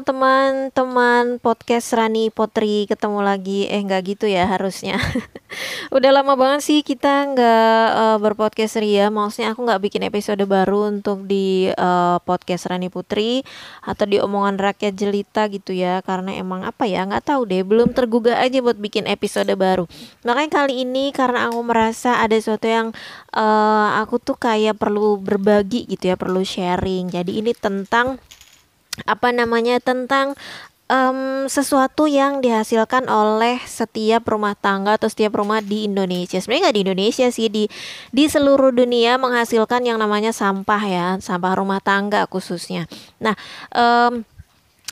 Teman-teman podcast Rani Potri ketemu lagi. Eh nggak gitu ya harusnya. Udah lama banget sih kita nggak uh, berpodcast ria. Maksudnya aku nggak bikin episode baru untuk di uh, podcast Rani Putri atau di omongan rakyat jelita gitu ya. Karena emang apa ya nggak tahu deh. Belum tergugah aja buat bikin episode baru. Makanya kali ini karena aku merasa ada sesuatu yang uh, aku tuh kayak perlu berbagi gitu ya perlu sharing. Jadi ini tentang apa namanya tentang um, sesuatu yang dihasilkan oleh setiap rumah tangga atau setiap rumah di Indonesia. Sebenarnya nggak di Indonesia sih di di seluruh dunia menghasilkan yang namanya sampah ya, sampah rumah tangga khususnya. Nah, um,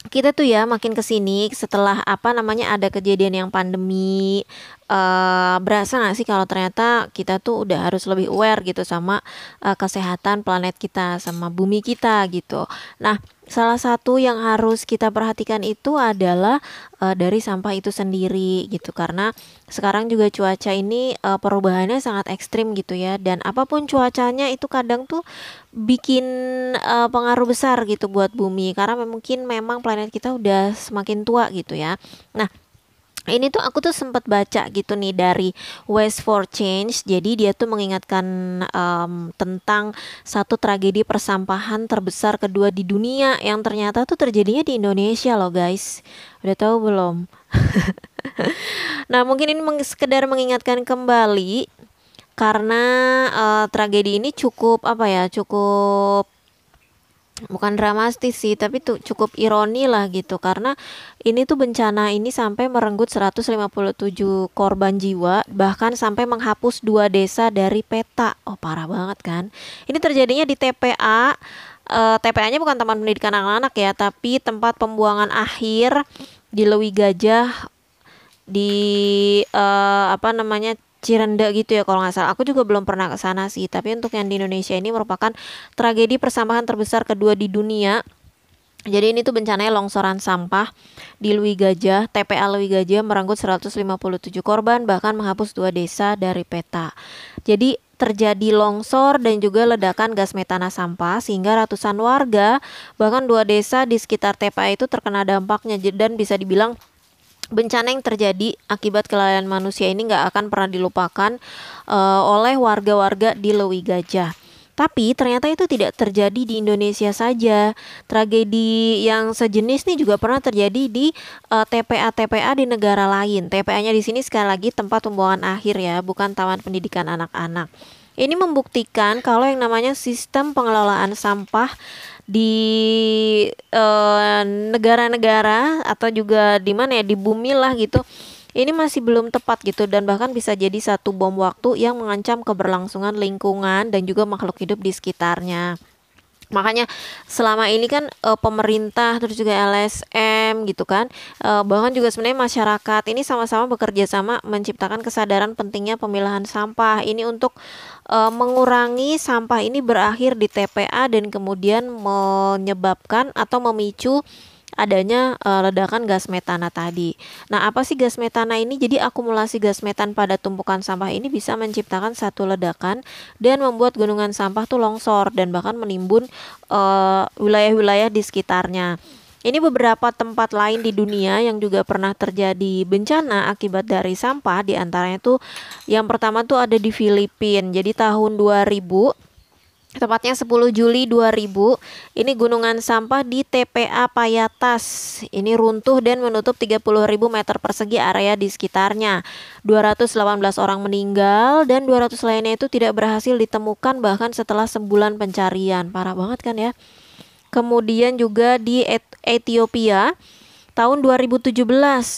kita tuh ya makin ke sini setelah apa namanya ada kejadian yang pandemi uh, berasa nggak sih kalau ternyata kita tuh udah harus lebih aware gitu sama uh, kesehatan planet kita sama bumi kita gitu. Nah salah satu yang harus kita perhatikan itu adalah uh, dari sampah itu sendiri gitu karena sekarang juga cuaca ini uh, perubahannya sangat ekstrim gitu ya dan apa pun cuacanya itu kadang tuh bikin uh, pengaruh besar gitu buat bumi karena mungkin memang planet kita udah semakin tua gitu ya. Nah, ini tuh aku tuh sempat baca gitu nih dari Waste for Change. Jadi dia tuh mengingatkan um, tentang satu tragedi persampahan terbesar kedua di dunia yang ternyata tuh terjadinya di Indonesia loh guys. Udah tahu belum? nah mungkin ini meng sekedar mengingatkan kembali karena uh, tragedi ini cukup apa ya cukup bukan dramatis sih tapi tuh cukup ironi lah gitu. Karena ini tuh bencana ini sampai merenggut 157 korban jiwa bahkan sampai menghapus dua desa dari peta. Oh parah banget kan? Ini terjadinya di TPA uh, eh, TPA-nya bukan Taman Pendidikan Anak-anak ya tapi tempat pembuangan akhir di Lewi Gajah di uh, apa namanya Cirende gitu ya kalau nggak salah. Aku juga belum pernah ke sana sih. Tapi untuk yang di Indonesia ini merupakan tragedi persampahan terbesar kedua di dunia. Jadi ini tuh bencananya longsoran sampah di Lui Gajah, TPA Lui Gajah merenggut 157 korban bahkan menghapus dua desa dari peta. Jadi terjadi longsor dan juga ledakan gas metana sampah sehingga ratusan warga bahkan dua desa di sekitar TPA itu terkena dampaknya dan bisa dibilang bencana yang terjadi akibat kelalaian manusia ini nggak akan pernah dilupakan uh, oleh warga-warga di Lewi Gajah. Tapi ternyata itu tidak terjadi di Indonesia saja. Tragedi yang sejenis nih juga pernah terjadi di uh, eh, TPA-TPA di negara lain. TPA-nya di sini sekali lagi tempat pembuangan akhir ya, bukan taman pendidikan anak-anak. Ini membuktikan kalau yang namanya sistem pengelolaan sampah di eh, negara-negara uh, atau juga di mana ya di bumi lah gitu ini masih belum tepat gitu dan bahkan bisa jadi satu bom waktu yang mengancam keberlangsungan lingkungan dan juga makhluk hidup di sekitarnya. Makanya selama ini kan e, pemerintah terus juga LSM gitu kan e, bahkan juga sebenarnya masyarakat ini sama-sama bekerja sama menciptakan kesadaran pentingnya pemilahan sampah. Ini untuk e, mengurangi sampah ini berakhir di TPA dan kemudian menyebabkan atau memicu adanya uh, ledakan gas metana tadi. Nah, apa sih gas metana ini? Jadi akumulasi gas metan pada tumpukan sampah ini bisa menciptakan satu ledakan dan membuat gunungan sampah tuh longsor dan bahkan menimbun eh, wilayah-wilayah uh, di sekitarnya. Ini beberapa tempat lain di dunia yang juga pernah terjadi bencana akibat dari sampah di antaranya tuh yang pertama tuh ada di Filipina. Jadi tahun 2000 Tepatnya 10 Juli 2000, ini gunungan sampah di TPA Payatas. Ini runtuh dan menutup 30.000 meter persegi area di sekitarnya. 218 orang meninggal dan 200 lainnya itu tidak berhasil ditemukan bahkan setelah sebulan pencarian. Parah banget kan ya. Kemudian juga di Ethiopia, tahun 2017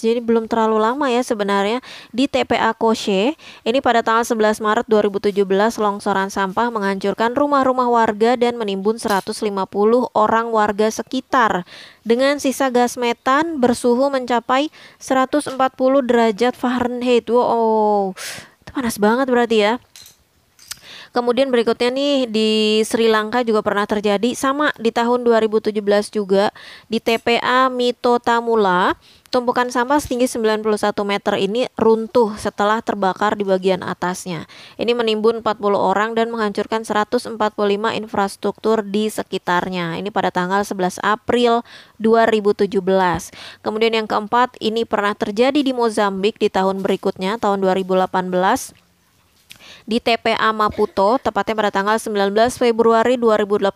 jadi belum terlalu lama ya sebenarnya di TPA Koshe ini pada tanggal 11 Maret 2017 longsoran sampah menghancurkan rumah-rumah warga dan menimbun 150 orang warga sekitar. Dengan sisa gas metan bersuhu mencapai 140 derajat Fahrenheit. Wow itu panas banget berarti ya Kemudian berikutnya nih di Sri Lanka juga pernah terjadi sama di tahun 2017 juga di TPA Mito Tamula tumpukan sampah setinggi 91 meter ini runtuh setelah terbakar di bagian atasnya. Ini menimbun 40 orang dan menghancurkan 145 infrastruktur di sekitarnya. Ini pada tanggal 11 April 2017. Kemudian yang keempat, ini pernah terjadi di Mozambik di tahun berikutnya, tahun 2018 di TPA Maputo tepatnya pada tanggal 19 Februari 2018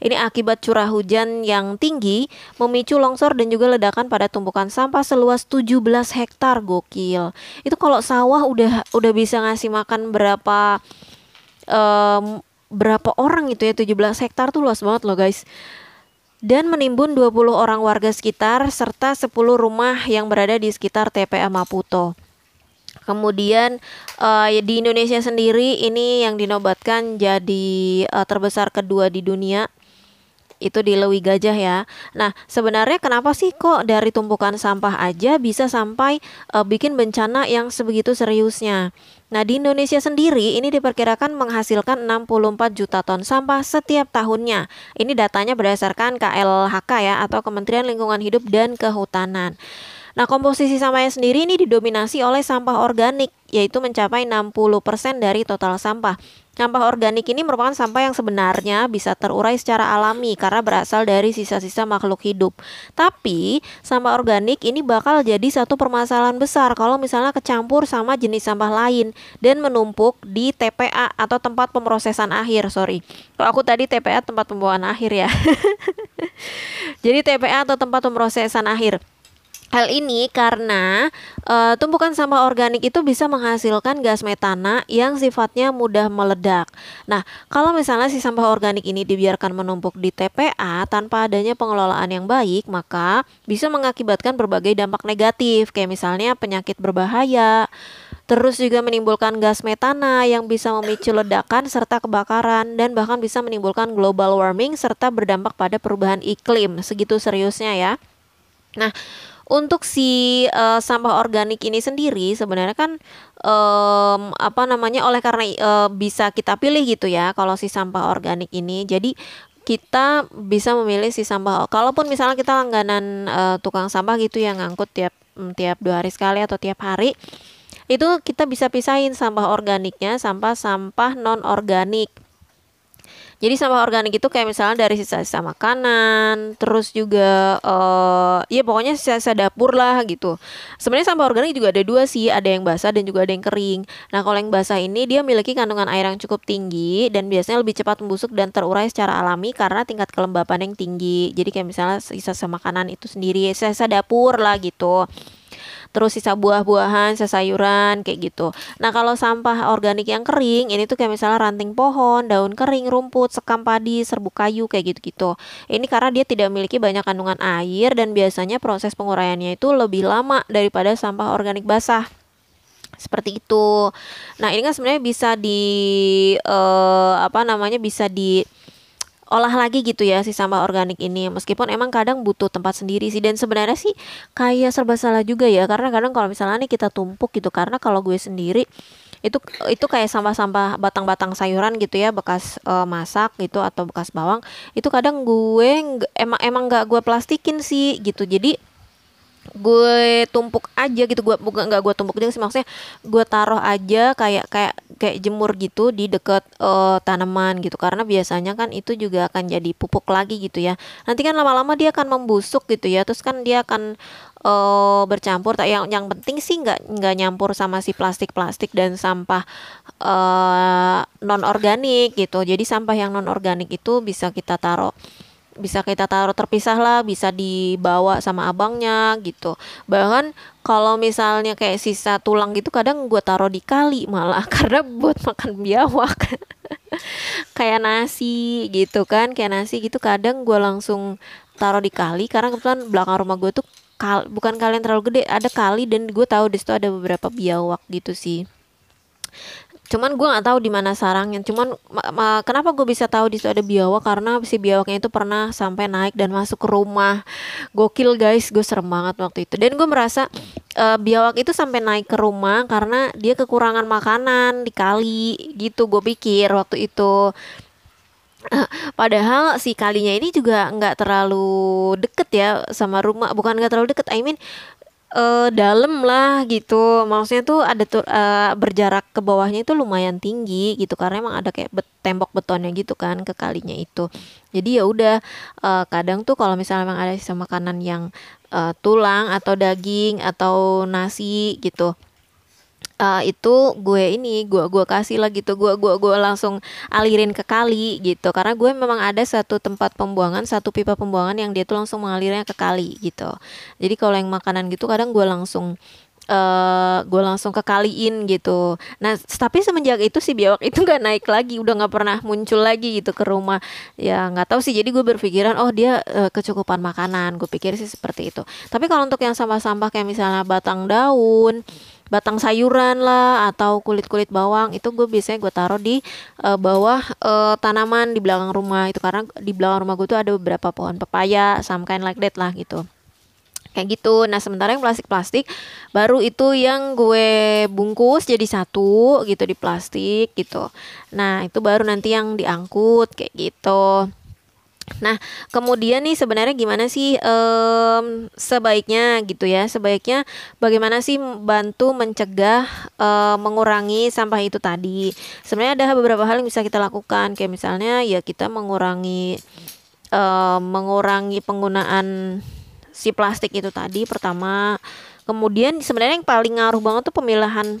ini akibat curah hujan yang tinggi memicu longsor dan juga ledakan pada tumpukan sampah seluas 17 hektar gokil itu kalau sawah udah udah bisa ngasih makan berapa um, berapa orang itu ya 17 hektar tuh luas banget loh guys dan menimbun 20 orang warga sekitar serta 10 rumah yang berada di sekitar TPA Maputo. Kemudian uh, di Indonesia sendiri ini yang dinobatkan jadi uh, terbesar kedua di dunia itu di Lewi Gajah ya. Nah, sebenarnya kenapa sih kok dari tumpukan sampah aja bisa sampai uh, bikin bencana yang sebegitu seriusnya? Nah, di Indonesia sendiri ini diperkirakan menghasilkan 64 juta ton sampah setiap tahunnya. Ini datanya berdasarkan KLHK ya atau Kementerian Lingkungan Hidup dan Kehutanan. Nah, komposisi sampahnya sendiri ini didominasi oleh sampah organik, yaitu mencapai 60% dari total sampah. Sampah organik ini merupakan sampah yang sebenarnya bisa terurai secara alami karena berasal dari sisa-sisa makhluk hidup. Tapi, sampah organik ini bakal jadi satu permasalahan besar kalau misalnya kecampur sama jenis sampah lain dan menumpuk di TPA atau tempat pemrosesan akhir, sorry. Kalau aku tadi TPA tempat pembuangan akhir ya. jadi TPA atau tempat pemrosesan akhir. Hal ini karena uh, tumpukan sampah organik itu bisa menghasilkan gas metana yang sifatnya mudah meledak. Nah, kalau misalnya si sampah organik ini dibiarkan menumpuk di TPA tanpa adanya pengelolaan yang baik, maka bisa mengakibatkan berbagai dampak negatif, kayak misalnya penyakit berbahaya, terus juga menimbulkan gas metana yang bisa memicu ledakan serta kebakaran dan bahkan bisa menimbulkan global warming serta berdampak pada perubahan iklim. Segitu seriusnya ya. Nah, untuk si uh, sampah organik ini sendiri sebenarnya kan um, apa namanya oleh karena uh, bisa kita pilih gitu ya kalau si sampah organik ini. Jadi kita bisa memilih si sampah kalaupun misalnya kita langganan uh, tukang sampah gitu yang ngangkut tiap mm, tiap dua hari sekali atau tiap hari itu kita bisa pisahin sampah organiknya sampah sampah non organik jadi sampah organik itu kayak misalnya dari sisa-sisa makanan, terus juga uh, ya pokoknya sisa-sisa dapur lah gitu. Sebenarnya sampah organik juga ada dua sih, ada yang basah dan juga ada yang kering. Nah, kalau yang basah ini dia memiliki kandungan air yang cukup tinggi dan biasanya lebih cepat membusuk dan terurai secara alami karena tingkat kelembapan yang tinggi. Jadi kayak misalnya sisa-sisa makanan itu sendiri, sisa-sisa dapur lah gitu terus sisa buah-buahan, sisa sayuran kayak gitu. Nah, kalau sampah organik yang kering, ini tuh kayak misalnya ranting pohon, daun kering, rumput, sekam padi, serbuk kayu kayak gitu-gitu. Ini karena dia tidak memiliki banyak kandungan air dan biasanya proses penguraiannya itu lebih lama daripada sampah organik basah seperti itu. Nah, ini kan sebenarnya bisa di uh, apa namanya bisa di olah lagi gitu ya si sampah organik ini. Meskipun emang kadang butuh tempat sendiri sih. Dan sebenarnya sih kayak serba salah juga ya. Karena kadang kalau misalnya nih kita tumpuk gitu. Karena kalau gue sendiri itu itu kayak sampah-sampah batang-batang sayuran gitu ya. Bekas uh, masak gitu atau bekas bawang. Itu kadang gue emang emang nggak gue plastikin sih gitu. Jadi gue tumpuk aja gitu gue bukan nggak gue tumpuk juga sih maksudnya gue taruh aja kayak kayak kayak jemur gitu di deket uh, tanaman gitu. Karena biasanya kan itu juga akan jadi pupuk lagi gitu ya. Nanti kan lama-lama dia akan membusuk gitu ya. Terus kan dia akan uh, bercampur. Yang yang penting sih nggak nggak nyampur sama si plastik plastik dan sampah uh, eh, non organik gitu. Jadi sampah yang non organik itu bisa kita taruh bisa kita taruh terpisah lah bisa dibawa sama abangnya gitu. Bahkan kalau misalnya kayak sisa tulang gitu kadang gue taruh di kali malah karena buat makan biawak. Kayak nasi gitu kan kayak nasi gitu kadang gue langsung taruh di kali. Karena kebetulan belakang rumah gue tuh kal bukan kalian terlalu gede ada kali dan gue tahu di situ ada beberapa biawak gitu sih cuman gue nggak tahu di mana sarangnya. Cuman ma- ma- kenapa gue bisa tahu di situ ada biawak? Karena si biawaknya itu pernah sampai naik dan masuk ke rumah. Gokil guys. Gue serem banget waktu itu. Dan gue merasa uh, biawak itu sampai naik ke rumah karena dia kekurangan makanan di kali gitu gue pikir waktu itu. Padahal si kalinya ini juga nggak terlalu deket ya sama rumah, bukan nggak terlalu deket, I mean uh, dalam lah gitu. Maksudnya tuh ada tuh uh, berjarak ke bawahnya itu lumayan tinggi gitu karena emang ada kayak bet tembok betonnya gitu kan ke kalinya itu. Jadi ya udah uh, kadang tuh kalau misalnya emang ada sisa makanan yang uh, tulang atau daging atau nasi gitu uh, itu gue ini gue gue kasih lah gitu gue gue gue langsung alirin ke kali gitu karena gue memang ada satu tempat pembuangan satu pipa pembuangan yang dia tuh langsung mengalirnya ke kali gitu jadi kalau yang makanan gitu kadang gue langsung uh, gue langsung ke kaliin gitu. Nah, tapi semenjak itu si biawak itu nggak naik lagi, udah nggak pernah muncul lagi gitu ke rumah. Ya nggak tahu sih. Jadi gue berpikiran, oh dia uh, kecukupan makanan. Gue pikir sih seperti itu. Tapi kalau untuk yang sampah-sampah kayak misalnya batang daun, batang sayuran lah atau kulit-kulit bawang itu gue biasanya gue taruh di uh, bawah uh, tanaman di belakang rumah itu. Karena di belakang rumah gue tuh ada beberapa pohon pepaya some kind like that lah gitu. Kayak gitu. Nah sementara yang plastik-plastik baru itu yang gue bungkus jadi satu gitu di plastik gitu. Nah itu baru nanti yang diangkut kayak gitu Nah, kemudian nih sebenarnya gimana sih um, sebaiknya gitu ya? Sebaiknya bagaimana sih bantu mencegah um, mengurangi sampah itu tadi? Sebenarnya ada beberapa hal yang bisa kita lakukan, kayak misalnya ya kita mengurangi um, mengurangi penggunaan si plastik itu tadi pertama. Kemudian sebenarnya yang paling ngaruh banget tuh pemilahan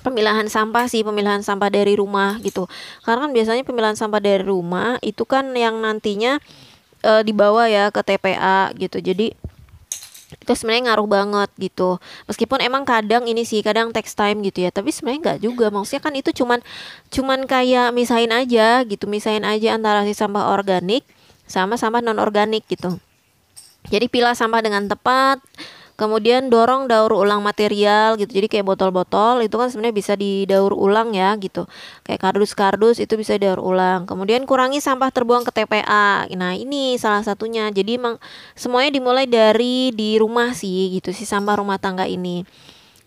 pemilahan sampah sih pemilahan sampah dari rumah gitu. Karena kan biasanya pemilahan sampah dari rumah itu kan yang nantinya e, dibawa ya ke TPA gitu. Jadi itu sebenarnya ngaruh banget gitu. Meskipun emang kadang ini sih kadang text time gitu ya. Tapi sebenarnya nggak juga. Maksudnya kan itu cuman cuman kayak misahin aja gitu. Misahin aja antara si sampah organik sama sampah non organik gitu. Jadi pilah sampah dengan tepat Kemudian dorong daur ulang material gitu. Jadi kayak botol-botol itu kan sebenarnya bisa didaur ulang ya gitu. Kayak kardus-kardus itu bisa didaur ulang. Kemudian kurangi sampah terbuang ke TPA. Nah, ini salah satunya. Jadi emang semuanya dimulai dari di rumah sih gitu si sampah rumah tangga ini.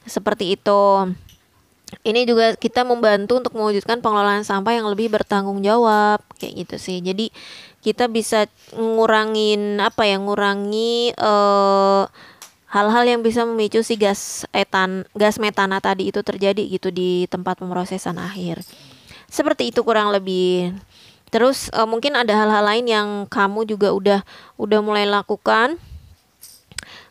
Seperti itu. Ini juga kita membantu untuk mewujudkan pengelolaan sampah yang lebih bertanggung jawab kayak gitu sih. Jadi kita bisa ngurangin apa ya? Ngurangi eh hal-hal yang bisa memicu si gas etan gas metana tadi itu terjadi gitu di tempat pemrosesan akhir. Seperti itu kurang lebih. Terus uh, mungkin ada hal-hal lain yang kamu juga udah udah mulai lakukan.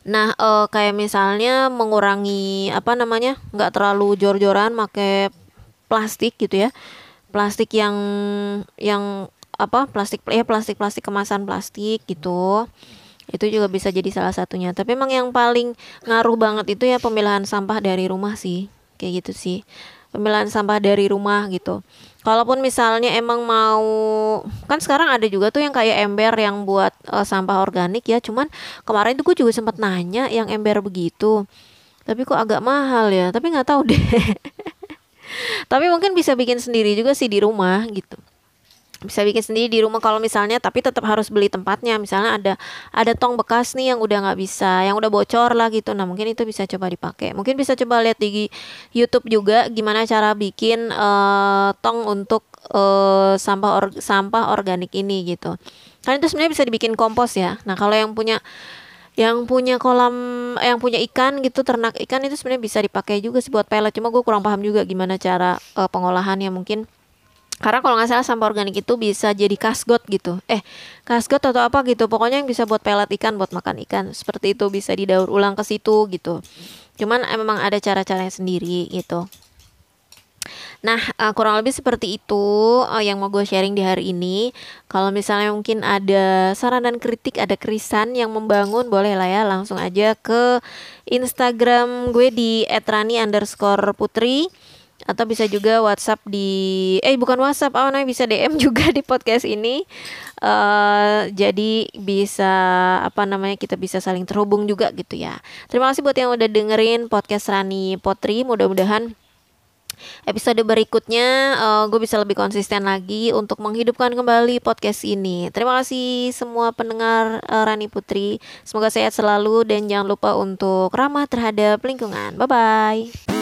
Nah uh, kayak misalnya mengurangi apa namanya nggak terlalu jor-joran pakai plastik gitu ya. Plastik yang yang apa plastik ya plastik plastik kemasan plastik gitu itu juga bisa jadi salah satunya. Tapi emang yang paling ngaruh banget itu ya pemilahan sampah dari rumah sih. Kayak gitu sih. Pemilahan sampah dari rumah gitu. Kalaupun misalnya emang mau kan sekarang ada juga tuh yang kayak ember yang buat uh, sampah organik ya. Cuman kemarin tuh gue juga sempat nanya yang ember begitu. Tapi kok agak mahal ya? Tapi nggak tahu deh. Tapi mungkin bisa bikin sendiri juga sih di rumah gitu bisa bikin sendiri di rumah kalau misalnya tapi tetap harus beli tempatnya. Misalnya ada ada tong bekas nih yang udah nggak bisa yang udah bocor lah gitu. Nah mungkin itu bisa coba dipakai. Mungkin bisa coba lihat di YouTube juga gimana cara bikin uh, tong untuk uh, sampah or, sampah organik ini gitu. Kan itu sebenarnya bisa dibikin kompos ya. Nah kalau yang punya yang punya kolam yang punya ikan gitu ternak ikan itu sebenarnya bisa dipakai juga sih buat pelet cuma gue kurang paham juga gimana cara uh, pengolahannya. Mungkin karena kalau nggak salah sampah organik itu bisa jadi kasgot gitu. Eh kasgot atau apa gitu. Pokoknya yang bisa buat pelet ikan buat makan ikan. Seperti itu bisa didaur ulang ke situ gitu. Cuman eh, memang ada cara-caranya sendiri gitu. Nah, uh, kurang lebih seperti itu uh, yang mau gue sharing di hari ini. Kalau misalnya mungkin ada saran dan kritik, ada krisan yang membangun, boleh lah ya langsung aja ke Instagram gue di @rani underscore putri atau bisa juga WhatsApp di eh bukan WhatsApp namanya bisa DM juga di podcast ini uh, jadi bisa apa namanya kita bisa saling terhubung juga gitu ya terima kasih buat yang udah dengerin podcast Rani Potri mudah-mudahan episode berikutnya uh, gue bisa lebih konsisten lagi untuk menghidupkan kembali podcast ini. Terima kasih semua pendengar uh, Rani Putri. Semoga sehat selalu dan jangan lupa untuk ramah terhadap lingkungan. Bye bye.